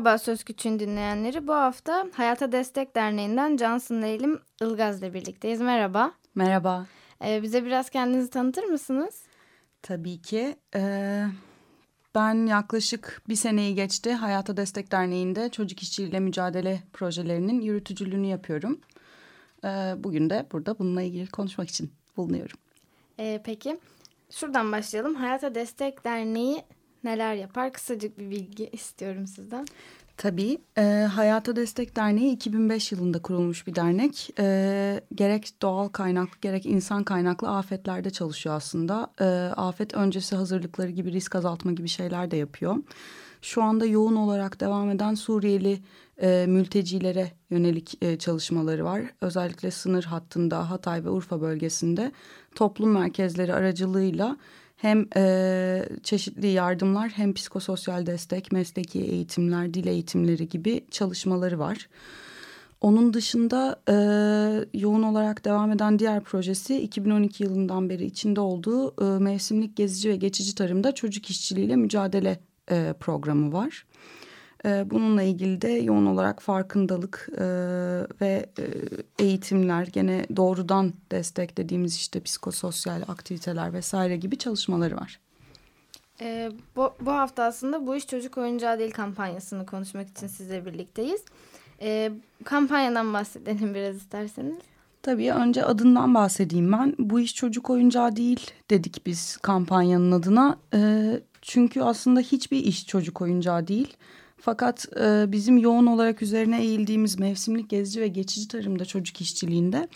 Merhaba Söz Küçüğün dinleyenleri. Bu hafta Hayata Destek Derneği'nden Cansın Leylim Ilgaz'la birlikteyiz. Merhaba. Merhaba. Ee, bize biraz kendinizi tanıtır mısınız? Tabii ki. Ee, ben yaklaşık bir seneyi geçti Hayata Destek Derneği'nde çocuk işçiliğiyle mücadele projelerinin yürütücülüğünü yapıyorum. Ee, bugün de burada bununla ilgili konuşmak için bulunuyorum. Ee, peki şuradan başlayalım. Hayata Destek Derneği neler yapar? Kısacık bir bilgi istiyorum sizden. Tabii. E, Hayata Destek Derneği 2005 yılında kurulmuş bir dernek. E, gerek doğal kaynaklı gerek insan kaynaklı afetlerde çalışıyor aslında. E, afet öncesi hazırlıkları gibi risk azaltma gibi şeyler de yapıyor. Şu anda yoğun olarak devam eden Suriyeli e, mültecilere yönelik e, çalışmaları var. Özellikle sınır hattında Hatay ve Urfa bölgesinde toplum merkezleri aracılığıyla hem e, çeşitli yardımlar hem psikososyal destek, mesleki eğitimler, dil eğitimleri gibi çalışmaları var. Onun dışında e, yoğun olarak devam eden diğer projesi 2012 yılından beri içinde olduğu e, mevsimlik gezici ve geçici tarımda çocuk işçiliğiyle mücadele e, programı var. E, bununla ilgili de yoğun olarak farkındalık e, ve e, eğitimler, gene doğrudan desteklediğimiz işte psikososyal aktiviteler vesaire gibi çalışmaları var. E, bu, bu hafta aslında Bu İş Çocuk Oyuncağı Değil kampanyasını konuşmak için sizle birlikteyiz. E, kampanyadan bahsedelim biraz isterseniz. Tabii önce adından bahsedeyim ben. Bu iş çocuk oyuncağı değil dedik biz kampanyanın adına. E, çünkü aslında hiçbir iş çocuk oyuncağı değil. Fakat e, bizim yoğun olarak üzerine eğildiğimiz mevsimlik gezici ve geçici tarımda çocuk işçiliğinde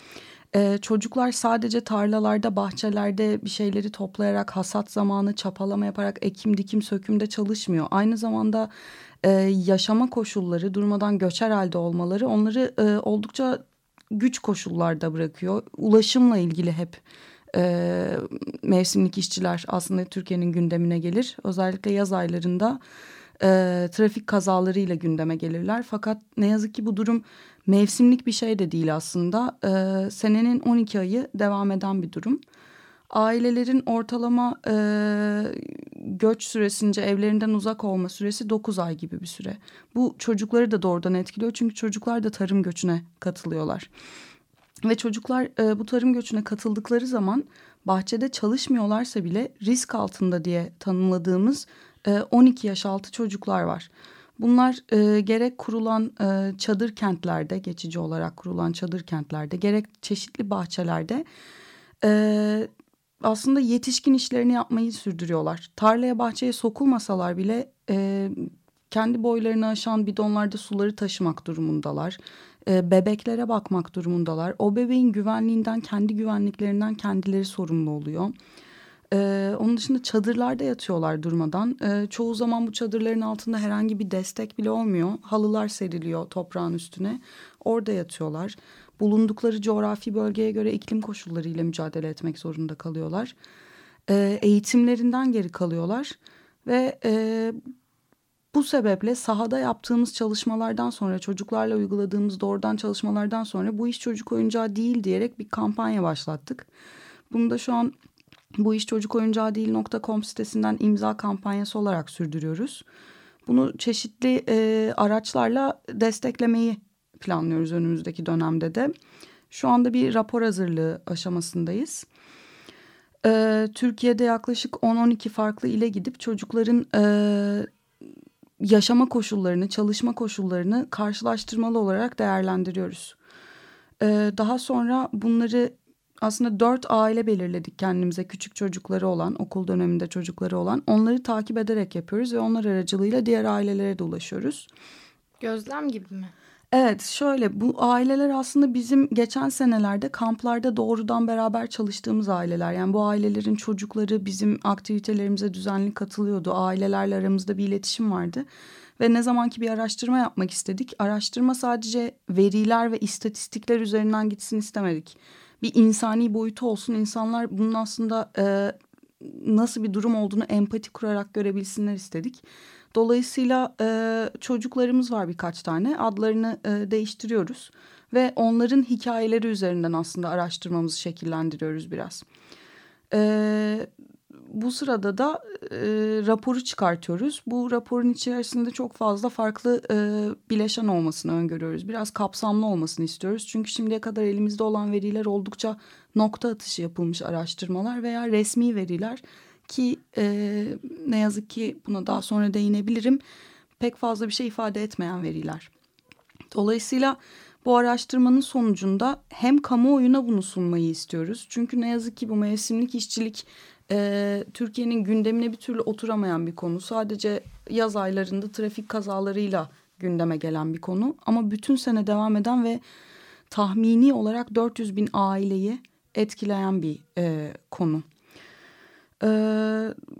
e, çocuklar sadece tarlalarda, bahçelerde bir şeyleri toplayarak hasat zamanı çapalama yaparak ekim, dikim, sökümde çalışmıyor. Aynı zamanda e, yaşama koşulları, durmadan göçer halde olmaları onları e, oldukça güç koşullarda bırakıyor. Ulaşımla ilgili hep e, mevsimlik işçiler aslında Türkiye'nin gündemine gelir. Özellikle yaz aylarında e, trafik kazalarıyla gündeme gelirler. Fakat ne yazık ki bu durum mevsimlik bir şey de değil aslında. E, senenin 12 ayı devam eden bir durum. Ailelerin ortalama e, göç süresince evlerinden uzak olma süresi 9 ay gibi bir süre. Bu çocukları da doğrudan etkiliyor çünkü çocuklar da tarım göçüne katılıyorlar. Ve çocuklar e, bu tarım göçüne katıldıkları zaman bahçede çalışmıyorlarsa bile risk altında diye tanımladığımız 12 e, yaş altı çocuklar var. Bunlar e, gerek kurulan e, çadır kentlerde, geçici olarak kurulan çadır kentlerde, gerek çeşitli bahçelerde e, aslında yetişkin işlerini yapmayı sürdürüyorlar. Tarlaya bahçeye sokulmasalar bile e, kendi boylarını aşan bidonlarda suları taşımak durumundalar. E, bebeklere bakmak durumundalar. O bebeğin güvenliğinden, kendi güvenliklerinden kendileri sorumlu oluyor. Ee, onun dışında çadırlarda yatıyorlar durmadan. Ee, çoğu zaman bu çadırların altında herhangi bir destek bile olmuyor. Halılar seriliyor toprağın üstüne. Orada yatıyorlar. Bulundukları coğrafi bölgeye göre iklim koşullarıyla mücadele etmek zorunda kalıyorlar. Ee, eğitimlerinden geri kalıyorlar. Ve e, bu sebeple sahada yaptığımız çalışmalardan sonra çocuklarla uyguladığımız doğrudan çalışmalardan sonra bu iş çocuk oyuncağı değil diyerek bir kampanya başlattık. Bunu da şu an bu iş çocuk oyuncağı değil.com sitesinden imza kampanyası olarak sürdürüyoruz. Bunu çeşitli e, araçlarla desteklemeyi planlıyoruz önümüzdeki dönemde de. Şu anda bir rapor hazırlığı aşamasındayız. Ee, Türkiye'de yaklaşık 10-12 farklı ile gidip çocukların e, yaşama koşullarını, çalışma koşullarını karşılaştırmalı olarak değerlendiriyoruz. Ee, daha sonra bunları aslında dört aile belirledik kendimize küçük çocukları olan okul döneminde çocukları olan onları takip ederek yapıyoruz ve onlar aracılığıyla diğer ailelere de ulaşıyoruz. Gözlem gibi mi? Evet şöyle bu aileler aslında bizim geçen senelerde kamplarda doğrudan beraber çalıştığımız aileler. Yani bu ailelerin çocukları bizim aktivitelerimize düzenli katılıyordu. Ailelerle aramızda bir iletişim vardı. Ve ne zamanki bir araştırma yapmak istedik, araştırma sadece veriler ve istatistikler üzerinden gitsin istemedik. Bir insani boyutu olsun, insanlar bunun aslında e, nasıl bir durum olduğunu empati kurarak görebilsinler istedik. Dolayısıyla e, çocuklarımız var birkaç tane, adlarını e, değiştiriyoruz ve onların hikayeleri üzerinden aslında araştırmamızı şekillendiriyoruz biraz. E, bu sırada da e, raporu çıkartıyoruz. Bu raporun içerisinde çok fazla farklı e, bileşen olmasını öngörüyoruz. Biraz kapsamlı olmasını istiyoruz. Çünkü şimdiye kadar elimizde olan veriler oldukça nokta atışı yapılmış araştırmalar veya resmi veriler ki e, ne yazık ki buna daha sonra değinebilirim. Pek fazla bir şey ifade etmeyen veriler. Dolayısıyla bu araştırmanın sonucunda hem kamuoyuna bunu sunmayı istiyoruz. Çünkü ne yazık ki bu mevsimlik işçilik e, Türkiye'nin gündemine bir türlü oturamayan bir konu. Sadece yaz aylarında trafik kazalarıyla gündeme gelen bir konu. Ama bütün sene devam eden ve tahmini olarak 400 bin aileyi etkileyen bir e, konu. E,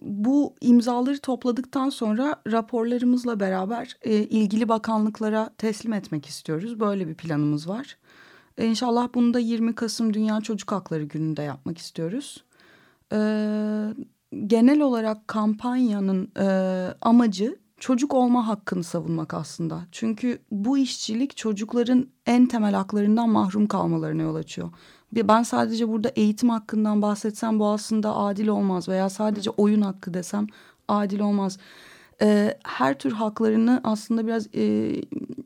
bu imzaları topladıktan sonra raporlarımızla beraber e, ilgili bakanlıklara teslim etmek istiyoruz. Böyle bir planımız var. E, inşallah bunu da 20 Kasım Dünya Çocuk Hakları Günü'nde yapmak istiyoruz. E, genel olarak kampanyanın e, amacı çocuk olma hakkını savunmak aslında. Çünkü bu işçilik çocukların en temel haklarından mahrum kalmalarına yol açıyor. Ben sadece burada eğitim hakkından bahsetsem bu aslında adil olmaz veya sadece oyun hakkı desem adil olmaz. Ee, her tür haklarını aslında biraz e,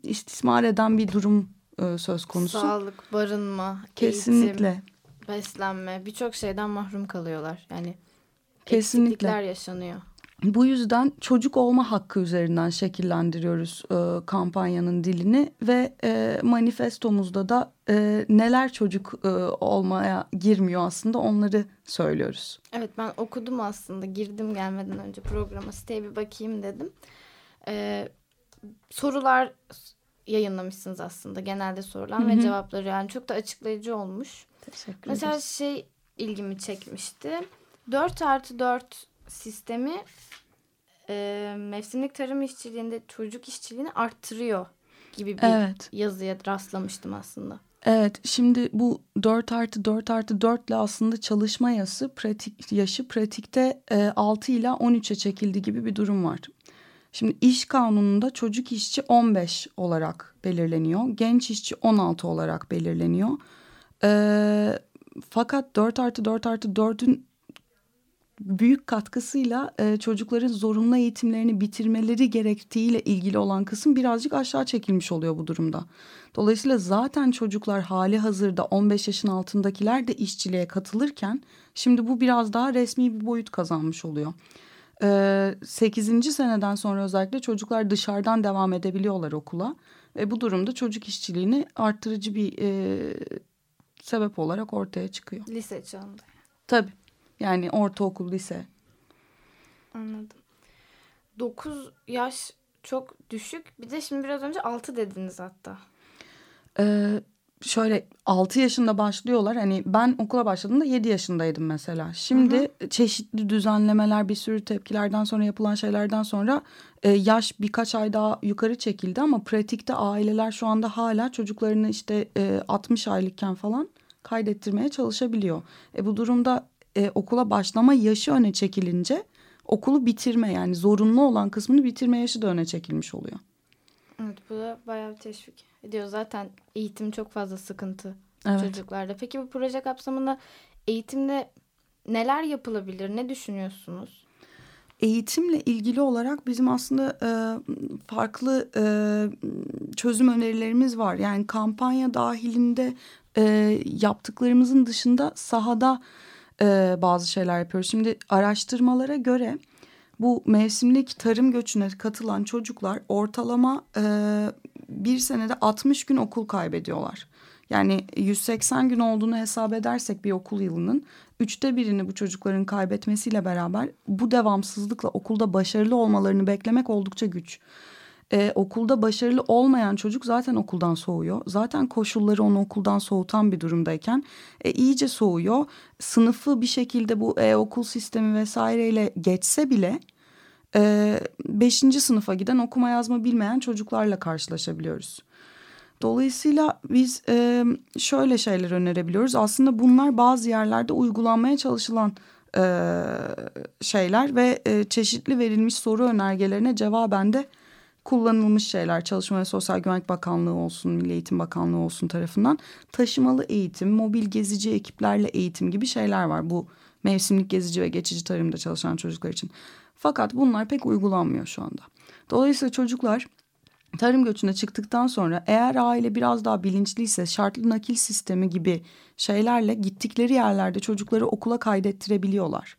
istismar eden bir durum e, söz konusu. Sağlık, barınma, Kesinlikle. eğitim, beslenme birçok şeyden mahrum kalıyorlar. Yani Kesinlikle. eksiklikler yaşanıyor. Bu yüzden çocuk olma hakkı üzerinden şekillendiriyoruz e, kampanyanın dilini ve e, manifestomuzda da e, neler çocuk e, olmaya girmiyor aslında onları söylüyoruz. Evet ben okudum aslında girdim gelmeden önce programa siteye bir bakayım dedim. Ee, sorular yayınlamışsınız aslında genelde sorulan ve cevapları yani çok da açıklayıcı olmuş. Teşekkür Mesela ederiz. şey ilgimi çekmişti. 4 artı 4 sistemi e, mevsimlik tarım işçiliğinde çocuk işçiliğini arttırıyor gibi bir Evet. yazıya rastlamıştım aslında. Evet şimdi bu 4 artı 4 artı 4 ile aslında çalışma yaşı, pratik, yaşı pratikte e, 6 ile 13'e çekildi gibi bir durum var. Şimdi iş kanununda çocuk işçi 15 olarak belirleniyor. Genç işçi 16 olarak belirleniyor. E, fakat 4 artı 4 artı 4'ün büyük katkısıyla e, çocukların zorunlu eğitimlerini bitirmeleri gerektiğiyle ilgili olan kısım birazcık aşağı çekilmiş oluyor bu durumda. Dolayısıyla zaten çocuklar hali hazırda 15 yaşın altındakiler de işçiliğe katılırken şimdi bu biraz daha resmi bir boyut kazanmış oluyor. E, 8. seneden sonra özellikle çocuklar dışarıdan devam edebiliyorlar okula ve bu durumda çocuk işçiliğini arttırıcı bir e, sebep olarak ortaya çıkıyor. Lise çağında. Tabii. Yani ortaokul, lise. Anladım. 9 yaş çok düşük. Bir de şimdi biraz önce 6 dediniz hatta. Ee, şöyle 6 yaşında başlıyorlar. Hani ben okula başladığımda 7 yaşındaydım mesela. Şimdi çeşitli düzenlemeler, bir sürü tepkilerden sonra yapılan şeylerden sonra e, yaş birkaç ay daha yukarı çekildi ama pratikte aileler şu anda hala çocuklarını işte e, 60 aylıkken falan kaydettirmeye çalışabiliyor. E, bu durumda e, okula başlama yaşı öne çekilince okulu bitirme yani zorunlu olan kısmını bitirme yaşı da öne çekilmiş oluyor. Evet bu da bayağı bir teşvik ediyor. Zaten eğitim çok fazla sıkıntı Evet. çocuklarda. Peki bu proje kapsamında eğitimde neler yapılabilir? Ne düşünüyorsunuz? Eğitimle ilgili olarak bizim aslında e, farklı e, çözüm önerilerimiz var. Yani kampanya dahilinde e, yaptıklarımızın dışında sahada e, bazı şeyler yapıyoruz. Şimdi araştırmalara göre bu mevsimlik tarım göçüne katılan çocuklar ortalama e, bir senede 60 gün okul kaybediyorlar. Yani 180 gün olduğunu hesap edersek bir okul yılının üçte birini bu çocukların kaybetmesiyle beraber bu devamsızlıkla okulda başarılı olmalarını beklemek oldukça güç. Ee, okulda başarılı olmayan çocuk zaten okuldan soğuyor. Zaten koşulları onu okuldan soğutan bir durumdayken e, iyice soğuyor. Sınıfı bir şekilde bu e, okul sistemi vesaireyle geçse bile e, beşinci sınıfa giden okuma yazma bilmeyen çocuklarla karşılaşabiliyoruz. Dolayısıyla biz e, şöyle şeyler önerebiliyoruz. Aslında bunlar bazı yerlerde uygulanmaya çalışılan e, şeyler ve e, çeşitli verilmiş soru önergelerine cevaben de kullanılmış şeyler. Çalışma ve Sosyal Güvenlik Bakanlığı olsun, Milli Eğitim Bakanlığı olsun tarafından taşımalı eğitim, mobil gezici ekiplerle eğitim gibi şeyler var. Bu mevsimlik gezici ve geçici tarımda çalışan çocuklar için. Fakat bunlar pek uygulanmıyor şu anda. Dolayısıyla çocuklar tarım göçüne çıktıktan sonra eğer aile biraz daha bilinçliyse şartlı nakil sistemi gibi şeylerle gittikleri yerlerde çocukları okula kaydettirebiliyorlar.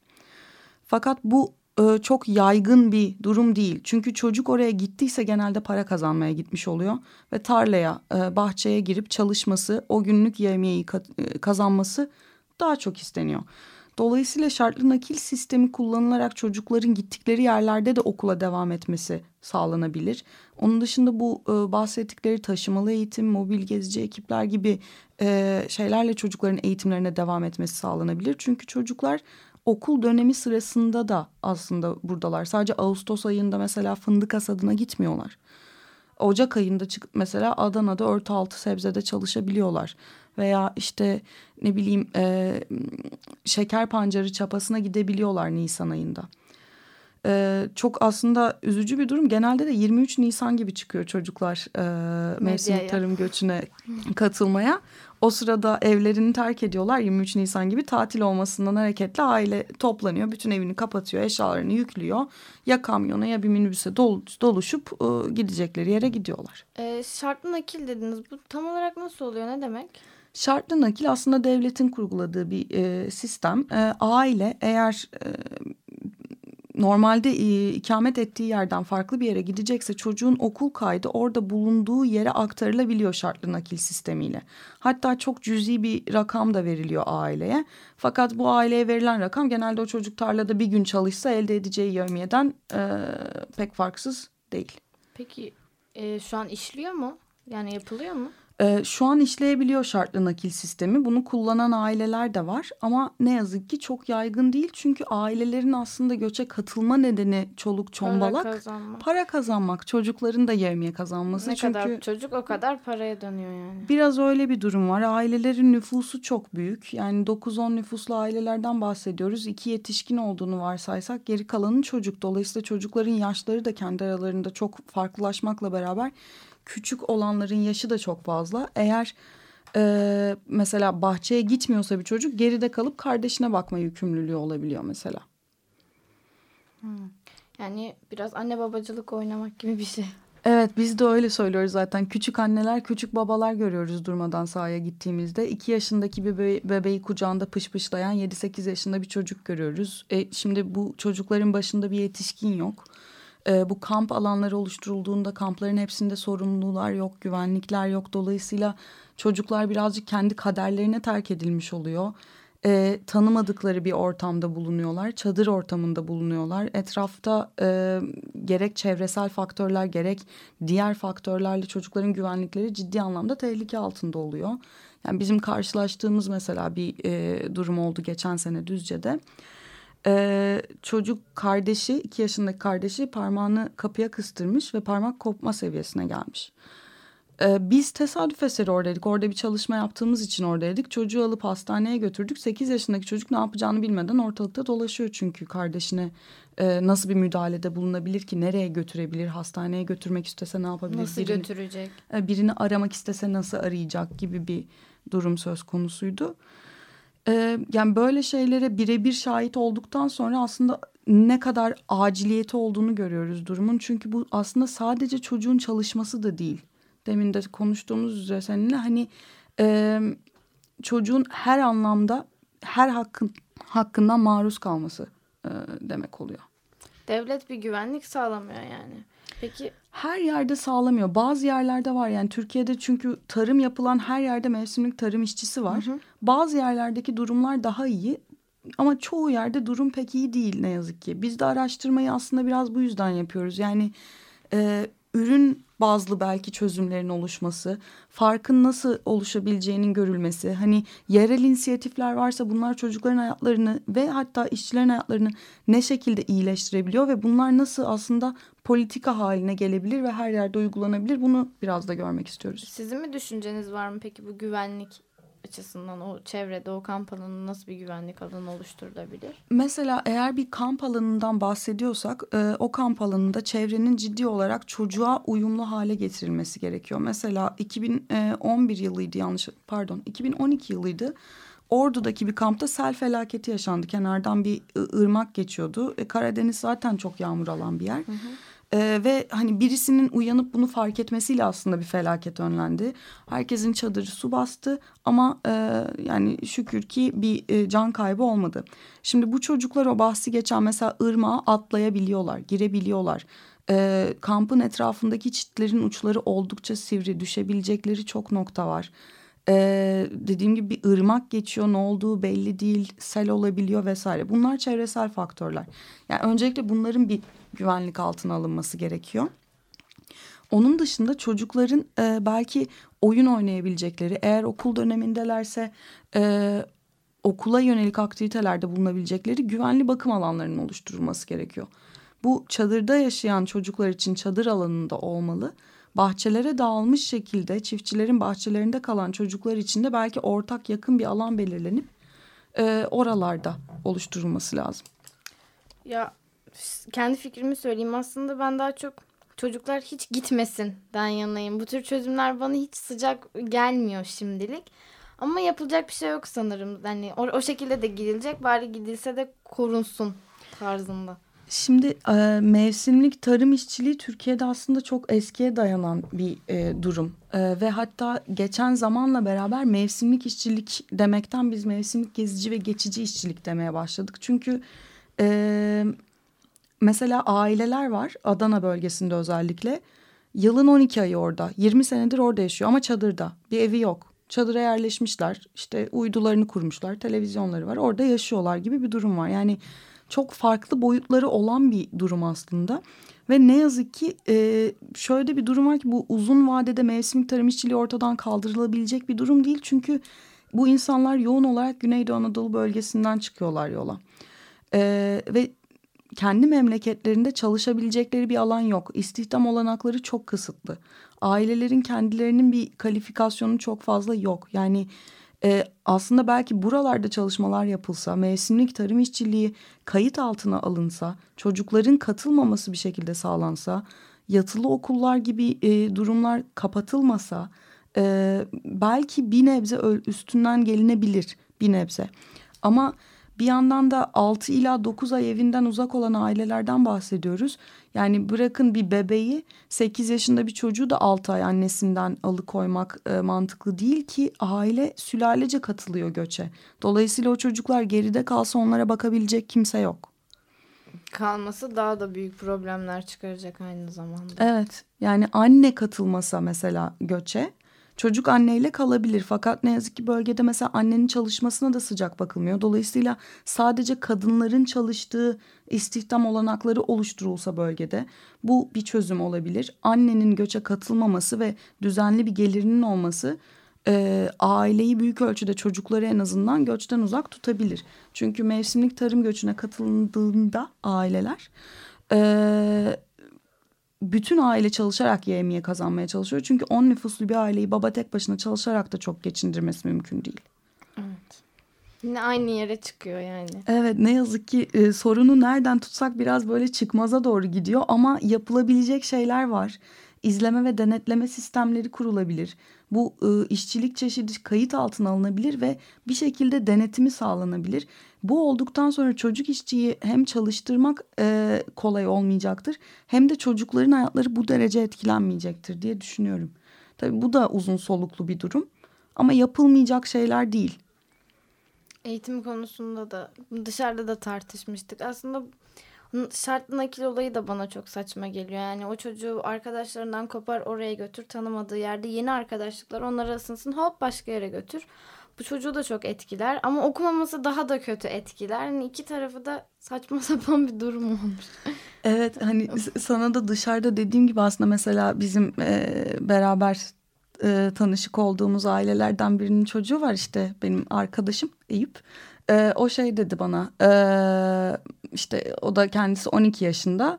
Fakat bu e, çok yaygın bir durum değil. Çünkü çocuk oraya gittiyse genelde para kazanmaya gitmiş oluyor ve tarlaya, e, bahçeye girip çalışması, o günlük yemeği e, kazanması daha çok isteniyor. Dolayısıyla şartlı nakil sistemi kullanılarak çocukların gittikleri yerlerde de okula devam etmesi sağlanabilir. Onun dışında bu e, bahsettikleri taşımalı eğitim, mobil gezici ekipler gibi e, şeylerle çocukların eğitimlerine devam etmesi sağlanabilir. Çünkü çocuklar okul dönemi sırasında da aslında buradalar. Sadece Ağustos ayında mesela fındık hasadına gitmiyorlar. Ocak ayında çıkıp mesela Adana'da örtü altı sebzede çalışabiliyorlar veya işte ne bileyim e, şeker pancarı çapasına gidebiliyorlar Nisan ayında. E, çok aslında üzücü bir durum. Genelde de 23 Nisan gibi çıkıyor çocuklar e, mevsim tarım göçüne katılmaya. O sırada evlerini terk ediyorlar 23 Nisan gibi tatil olmasından hareketle aile toplanıyor. Bütün evini kapatıyor, eşyalarını yüklüyor. Ya kamyona ya bir minibüse dol, doluşup e, gidecekleri yere gidiyorlar. E, şartlı nakil dediniz. Bu tam olarak nasıl oluyor? Ne demek? Şartlı nakil aslında devletin kurguladığı bir e, sistem. E, aile eğer e, normalde e, ikamet ettiği yerden farklı bir yere gidecekse çocuğun okul kaydı orada bulunduğu yere aktarılabiliyor şartlı nakil sistemiyle. Hatta çok cüzi bir rakam da veriliyor aileye. Fakat bu aileye verilen rakam genelde o çocuk tarlada bir gün çalışsa elde edeceği yevmiyeden e, pek farksız değil. Peki e, şu an işliyor mu? Yani yapılıyor mu? Ee, şu an işleyebiliyor şartlı nakil sistemi. Bunu kullanan aileler de var ama ne yazık ki çok yaygın değil. Çünkü ailelerin aslında göçe katılma nedeni çoluk çombalak. Para kazanmak. Para kazanmak. Çocukların da yevmiye kazanması. Ne Çünkü kadar çocuk o kadar paraya dönüyor yani. Biraz öyle bir durum var. Ailelerin nüfusu çok büyük. Yani 9-10 nüfuslu ailelerden bahsediyoruz. İki yetişkin olduğunu varsaysak geri kalanın çocuk. Dolayısıyla çocukların yaşları da kendi aralarında çok farklılaşmakla beraber küçük olanların yaşı da çok fazla. Eğer e, mesela bahçeye gitmiyorsa bir çocuk geride kalıp kardeşine bakma yükümlülüğü olabiliyor mesela. Hmm. Yani biraz anne babacılık oynamak gibi bir şey. Evet biz de öyle söylüyoruz zaten. Küçük anneler, küçük babalar görüyoruz durmadan sahaya gittiğimizde. iki yaşındaki bir bebe bebeği kucağında pışpışlayan 7-8 yaşında bir çocuk görüyoruz. E, şimdi bu çocukların başında bir yetişkin yok. E, bu kamp alanları oluşturulduğunda kampların hepsinde sorumlular yok, güvenlikler yok. Dolayısıyla çocuklar birazcık kendi kaderlerine terk edilmiş oluyor. E, tanımadıkları bir ortamda bulunuyorlar, çadır ortamında bulunuyorlar. Etrafta e, gerek çevresel faktörler gerek diğer faktörlerle çocukların güvenlikleri ciddi anlamda tehlike altında oluyor. Yani bizim karşılaştığımız mesela bir e, durum oldu geçen sene Düzce'de. Ee, çocuk kardeşi iki yaşındaki kardeşi parmağını kapıya kıstırmış ve parmak kopma seviyesine gelmiş. Ee, biz tesadüf eseri oradaydık. Orada bir çalışma yaptığımız için oradaydık. Çocuğu alıp hastaneye götürdük. Sekiz yaşındaki çocuk ne yapacağını bilmeden ortalıkta dolaşıyor çünkü kardeşine e, nasıl bir müdahalede bulunabilir ki? Nereye götürebilir? Hastaneye götürmek istese ne yapabilir? Nasıl birini, götürecek? E, birini aramak istese nasıl arayacak gibi bir durum söz konusuydu. Ee, yani böyle şeylere birebir şahit olduktan sonra aslında ne kadar aciliyeti olduğunu görüyoruz durumun. Çünkü bu aslında sadece çocuğun çalışması da değil. Demin de konuştuğumuz üzere seninle hani e, çocuğun her anlamda her hakkın hakkından maruz kalması e, demek oluyor. Devlet bir güvenlik sağlamıyor yani. Peki her yerde sağlamıyor. Bazı yerlerde var yani Türkiye'de çünkü tarım yapılan her yerde mevsimlik tarım işçisi var. Hı hı. Bazı yerlerdeki durumlar daha iyi ama çoğu yerde durum pek iyi değil ne yazık ki. Biz de araştırmayı aslında biraz bu yüzden yapıyoruz. Yani e, ürün bazlı belki çözümlerin oluşması, farkın nasıl oluşabileceğinin görülmesi, hani yerel inisiyatifler varsa bunlar çocukların hayatlarını ve hatta işçilerin hayatlarını ne şekilde iyileştirebiliyor ve bunlar nasıl aslında politika haline gelebilir ve her yerde uygulanabilir bunu biraz da görmek istiyoruz. Sizin mi düşünceniz var mı peki bu güvenlik açısından o çevrede o kamp alanı nasıl bir güvenlik alanı oluşturulabilir? Mesela eğer bir kamp alanından bahsediyorsak e, o kamp alanında çevrenin ciddi olarak çocuğa uyumlu hale getirilmesi gerekiyor. Mesela 2011 yılıydı yanlış pardon 2012 yılıydı. Ordu'daki bir kampta sel felaketi yaşandı. Kenardan bir ırmak geçiyordu. E, Karadeniz zaten çok yağmur alan bir yer. Hı hı. Ee, ve hani birisinin uyanıp bunu fark etmesiyle aslında bir felaket önlendi. Herkesin çadırı su bastı ama e, yani şükür ki bir e, can kaybı olmadı. Şimdi bu çocuklar o bahsi geçen mesela ırmağa atlayabiliyorlar, girebiliyorlar. E, kampın etrafındaki çitlerin uçları oldukça sivri, düşebilecekleri çok nokta var. Ee, dediğim gibi bir ırmak geçiyor ne olduğu belli değil sel olabiliyor vesaire bunlar çevresel faktörler yani öncelikle bunların bir güvenlik altına alınması gerekiyor. Onun dışında çocukların e, belki oyun oynayabilecekleri eğer okul dönemindelerse e, okula yönelik aktivitelerde bulunabilecekleri güvenli bakım alanlarının oluşturulması gerekiyor. Bu çadırda yaşayan çocuklar için çadır alanında olmalı. Bahçelere dağılmış şekilde çiftçilerin bahçelerinde kalan çocuklar için de belki ortak yakın bir alan belirlenip e, oralarda oluşturulması lazım. Ya kendi fikrimi söyleyeyim aslında ben daha çok çocuklar hiç gitmesin den yanayım. Bu tür çözümler bana hiç sıcak gelmiyor şimdilik. Ama yapılacak bir şey yok sanırım. Hani o, o şekilde de gidilecek bari gidilse de korunsun tarzında. Şimdi e, mevsimlik tarım işçiliği Türkiye'de aslında çok eskiye dayanan bir e, durum. E, ve hatta geçen zamanla beraber mevsimlik işçilik demekten biz mevsimlik gezici ve geçici işçilik demeye başladık. Çünkü e, mesela aileler var Adana bölgesinde özellikle. Yılın 12 ayı orada. 20 senedir orada yaşıyor ama çadırda. Bir evi yok. Çadıra yerleşmişler. İşte uydularını kurmuşlar. Televizyonları var. Orada yaşıyorlar gibi bir durum var. Yani çok farklı boyutları olan bir durum aslında. Ve ne yazık ki e, şöyle bir durum var ki bu uzun vadede mevsim tarım işçiliği ortadan kaldırılabilecek bir durum değil. Çünkü bu insanlar yoğun olarak Güneydoğu Anadolu bölgesinden çıkıyorlar yola. E, ve kendi memleketlerinde çalışabilecekleri bir alan yok. İstihdam olanakları çok kısıtlı. Ailelerin kendilerinin bir kalifikasyonu çok fazla yok. Yani e, aslında belki buralarda çalışmalar yapılsa, mevsimlik tarım işçiliği kayıt altına alınsa, çocukların katılmaması bir şekilde sağlansa, yatılı okullar gibi e, durumlar kapatılmasa, e, belki bir nebze üstünden gelinebilir bir nebze. Ama bir yandan da 6 ila 9 ay evinden uzak olan ailelerden bahsediyoruz. Yani bırakın bir bebeği 8 yaşında bir çocuğu da 6 ay annesinden alıkoymak e, mantıklı değil ki aile sülalece katılıyor göçe. Dolayısıyla o çocuklar geride kalsa onlara bakabilecek kimse yok. Kalması daha da büyük problemler çıkaracak aynı zamanda. Evet yani anne katılmasa mesela göçe Çocuk anneyle kalabilir fakat ne yazık ki bölgede mesela annenin çalışmasına da sıcak bakılmıyor. Dolayısıyla sadece kadınların çalıştığı istihdam olanakları oluşturulsa bölgede bu bir çözüm olabilir. Annenin göçe katılmaması ve düzenli bir gelirinin olması e, aileyi büyük ölçüde çocukları en azından göçten uzak tutabilir. Çünkü mevsimlik tarım göçüne katıldığında aileler... E, bütün aile çalışarak yemeği kazanmaya çalışıyor. Çünkü on nüfuslu bir aileyi baba tek başına çalışarak da çok geçindirmesi mümkün değil. Evet. Yine aynı yere çıkıyor yani. Evet ne yazık ki e, sorunu nereden tutsak biraz böyle çıkmaza doğru gidiyor ama yapılabilecek şeyler var. İzleme ve denetleme sistemleri kurulabilir. Bu e, işçilik çeşidi kayıt altına alınabilir ve bir şekilde denetimi sağlanabilir. Bu olduktan sonra çocuk işçiyi hem çalıştırmak e, kolay olmayacaktır hem de çocukların hayatları bu derece etkilenmeyecektir diye düşünüyorum. Tabii bu da uzun soluklu bir durum ama yapılmayacak şeyler değil. Eğitim konusunda da dışarıda da tartışmıştık. Aslında şartlı nakil olayı da bana çok saçma geliyor. Yani o çocuğu arkadaşlarından kopar oraya götür tanımadığı yerde yeni arkadaşlıklar onlara ısınsın hop başka yere götür. Bu çocuğu da çok etkiler ama okumaması daha da kötü etkiler. Yani iki tarafı da saçma sapan bir durum olmuş. Evet hani sana da dışarıda dediğim gibi aslında mesela bizim e, beraber e, tanışık olduğumuz ailelerden birinin çocuğu var işte benim arkadaşım Eyüp. E, o şey dedi bana e, işte o da kendisi 12 yaşında.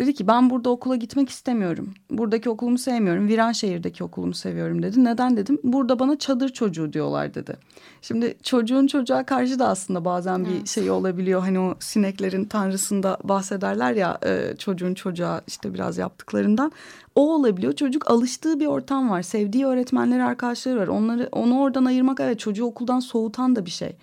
Dedi ki ben burada okula gitmek istemiyorum. Buradaki okulumu sevmiyorum. Viranşehir'deki okulumu seviyorum dedi. Neden dedim? Burada bana çadır çocuğu diyorlar dedi. Şimdi çocuğun çocuğa karşı da aslında bazen bir evet. şey olabiliyor. Hani o sineklerin tanrısında bahsederler ya e, çocuğun çocuğa işte biraz yaptıklarından. O olabiliyor. Çocuk alıştığı bir ortam var. Sevdiği öğretmenleri, arkadaşları var. Onları onu oradan ayırmak evet çocuğu okuldan soğutan da bir şey.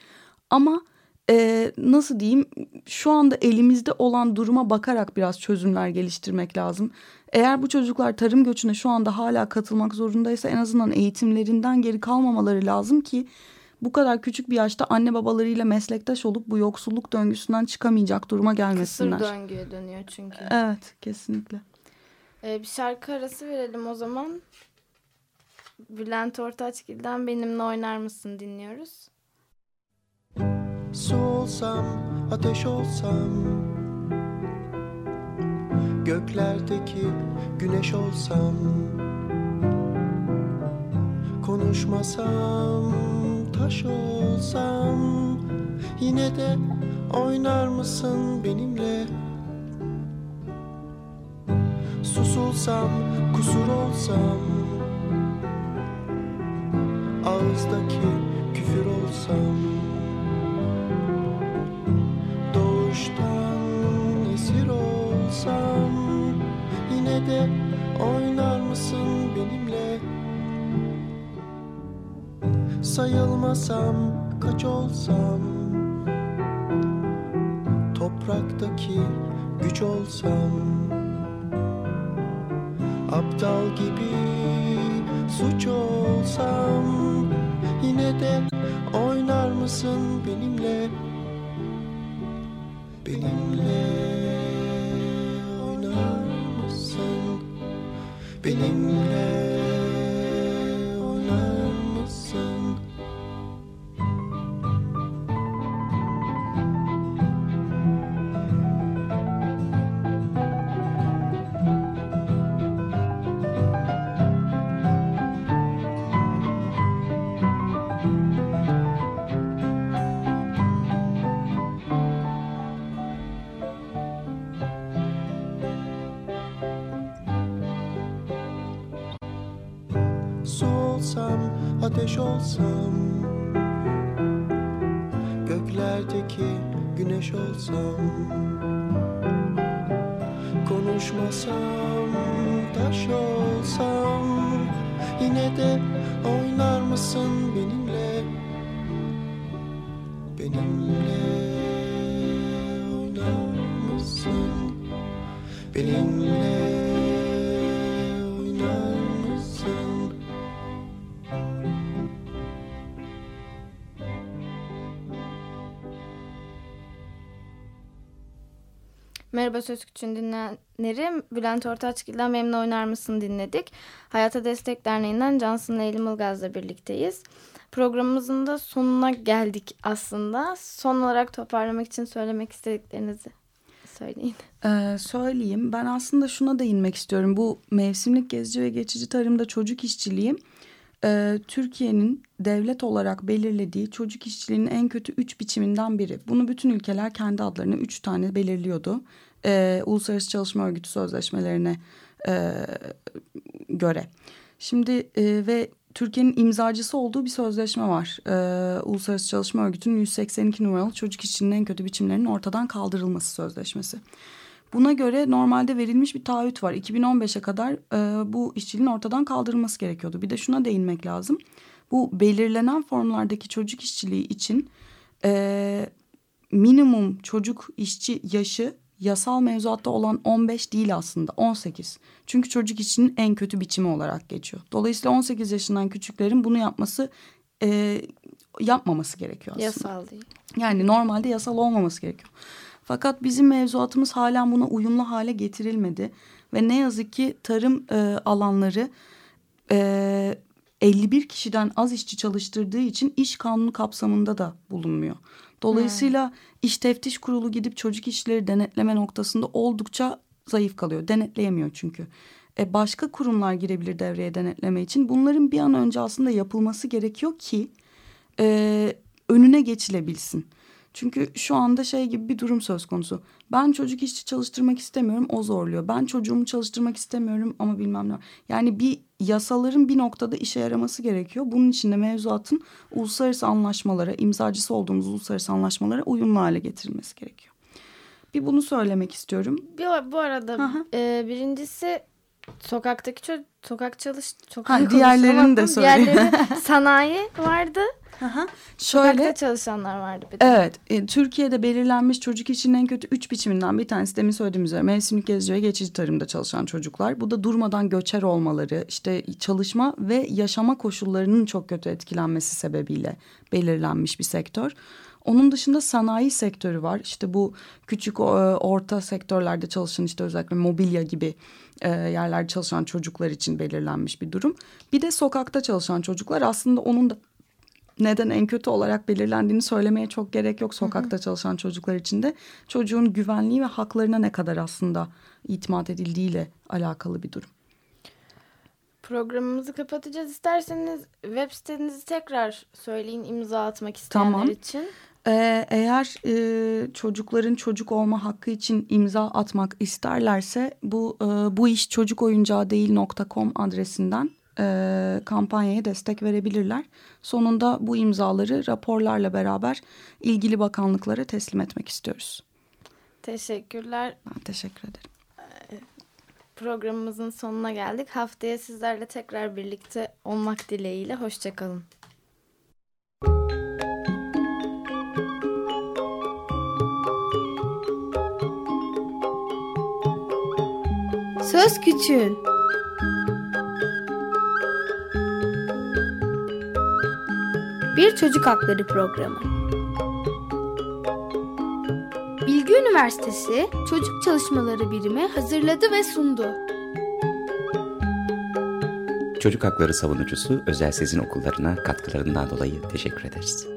Ama e, nasıl diyeyim şu anda elimizde olan duruma bakarak biraz çözümler geliştirmek lazım. Eğer bu çocuklar tarım göçüne şu anda hala katılmak zorundaysa en azından eğitimlerinden geri kalmamaları lazım ki bu kadar küçük bir yaşta anne babalarıyla meslektaş olup bu yoksulluk döngüsünden çıkamayacak duruma gelmesinler. Kısır döngüye dönüyor çünkü. Evet kesinlikle. Ee, bir şarkı arası verelim o zaman. Bülent Ortaçgil'den Benimle Oynar Mısın dinliyoruz. Su olsam, ateş olsam Göklerdeki güneş olsam Konuşmasam, taş olsam Yine de oynar mısın benimle? Susulsam, kusur olsam Ağızdaki küfür olsam Sayılmasam kaç olsam? Topraktaki güç olsam? Aptal gibi suç olsam? Yine de oynar mısın benimle? Olsam Göklerdeki güneş olsam Konuşmasam taş olsam Yine de Merhaba Söz Küçüğün dinleyenleri. Bülent Ortaçgil'den Benimle Oynar Mısın dinledik. Hayata Destek Derneği'nden Cansın Leyli Mılgaz'la birlikteyiz. Programımızın da sonuna geldik aslında. Son olarak toparlamak için söylemek istediklerinizi söyleyin. Ee, söyleyeyim. Ben aslında şuna değinmek istiyorum. Bu mevsimlik gezici ve geçici tarımda çocuk işçiliği e, Türkiye'nin devlet olarak belirlediği çocuk işçiliğinin en kötü üç biçiminden biri. Bunu bütün ülkeler kendi adlarına üç tane belirliyordu e, Uluslararası Çalışma Örgütü sözleşmelerine e, göre. Şimdi e, ve Türkiye'nin imzacısı olduğu bir sözleşme var. Ee, Uluslararası Çalışma Örgütü'nün 182 numaralı çocuk işçiliğinin en kötü biçimlerinin ortadan kaldırılması sözleşmesi. Buna göre normalde verilmiş bir taahhüt var. 2015'e kadar e, bu işçiliğin ortadan kaldırılması gerekiyordu. Bir de şuna değinmek lazım. Bu belirlenen formlardaki çocuk işçiliği için e, minimum çocuk işçi yaşı yasal mevzuatta olan 15 değil aslında 18. Çünkü çocuk için en kötü biçimi olarak geçiyor. Dolayısıyla 18 yaşından küçüklerin bunu yapması e, yapmaması gerekiyor aslında. Yasal değil. Yani normalde yasal olmaması gerekiyor. Fakat bizim mevzuatımız hala buna uyumlu hale getirilmedi. Ve ne yazık ki tarım e, alanları e, 51 kişiden az işçi çalıştırdığı için iş kanunu kapsamında da bulunmuyor. Dolayısıyla iş teftiş kurulu gidip çocuk işleri denetleme noktasında oldukça zayıf kalıyor. Denetleyemiyor çünkü. E başka kurumlar girebilir devreye denetleme için. Bunların bir an önce aslında yapılması gerekiyor ki e, önüne geçilebilsin. Çünkü şu anda şey gibi bir durum söz konusu. Ben çocuk işçi çalıştırmak istemiyorum o zorluyor. Ben çocuğumu çalıştırmak istemiyorum ama bilmem ne. Yani bir yasaların bir noktada işe yaraması gerekiyor. Bunun için de mevzuatın uluslararası anlaşmalara, imzacısı olduğumuz uluslararası anlaşmalara uyumlu hale getirilmesi gerekiyor. Bir bunu söylemek istiyorum. Bir, bu arada e, birincisi sokaktaki çocuk sokak çalış sokak Ha, diğerlerini de konuşamadım. söyle. Diğerleri sanayi vardı. Şöyle Sokakta çalışanlar vardı bir de. Evet, e, Türkiye'de belirlenmiş çocuk işinin en kötü üç biçiminden bir tanesi demin söylediğim üzere mevsimlik gezici ve geçici tarımda çalışan çocuklar. Bu da durmadan göçer olmaları, işte çalışma ve yaşama koşullarının çok kötü etkilenmesi sebebiyle belirlenmiş bir sektör. Onun dışında sanayi sektörü var. İşte bu küçük e, orta sektörlerde çalışan işte özellikle mobilya gibi e, yerlerde çalışan çocuklar için belirlenmiş bir durum. Bir de sokakta çalışan çocuklar aslında onun da neden en kötü olarak belirlendiğini söylemeye çok gerek yok sokakta çalışan çocuklar için de. Çocuğun güvenliği ve haklarına ne kadar aslında itimat edildiğiyle alakalı bir durum. Programımızı kapatacağız. İsterseniz web sitenizi tekrar söyleyin imza atmak isteyenler Tamam. için. Ee, eğer e, çocukların çocuk olma hakkı için imza atmak isterlerse bu e, bu iş çocuk oyuncağı değil.com adresinden e, kampanyaya destek verebilirler. Sonunda bu imzaları raporlarla beraber ilgili bakanlıklara teslim etmek istiyoruz. Teşekkürler. Ben teşekkür ederim. Programımızın sonuna geldik. Haftaya sizlerle tekrar birlikte olmak dileğiyle. Hoşçakalın. Söz Küçüğün Bir Çocuk Hakları Programı Bilgi Üniversitesi Çocuk Çalışmaları Birimi hazırladı ve sundu. Çocuk hakları savunucusu Özel Sezin Okullarına katkılarından dolayı teşekkür ederiz.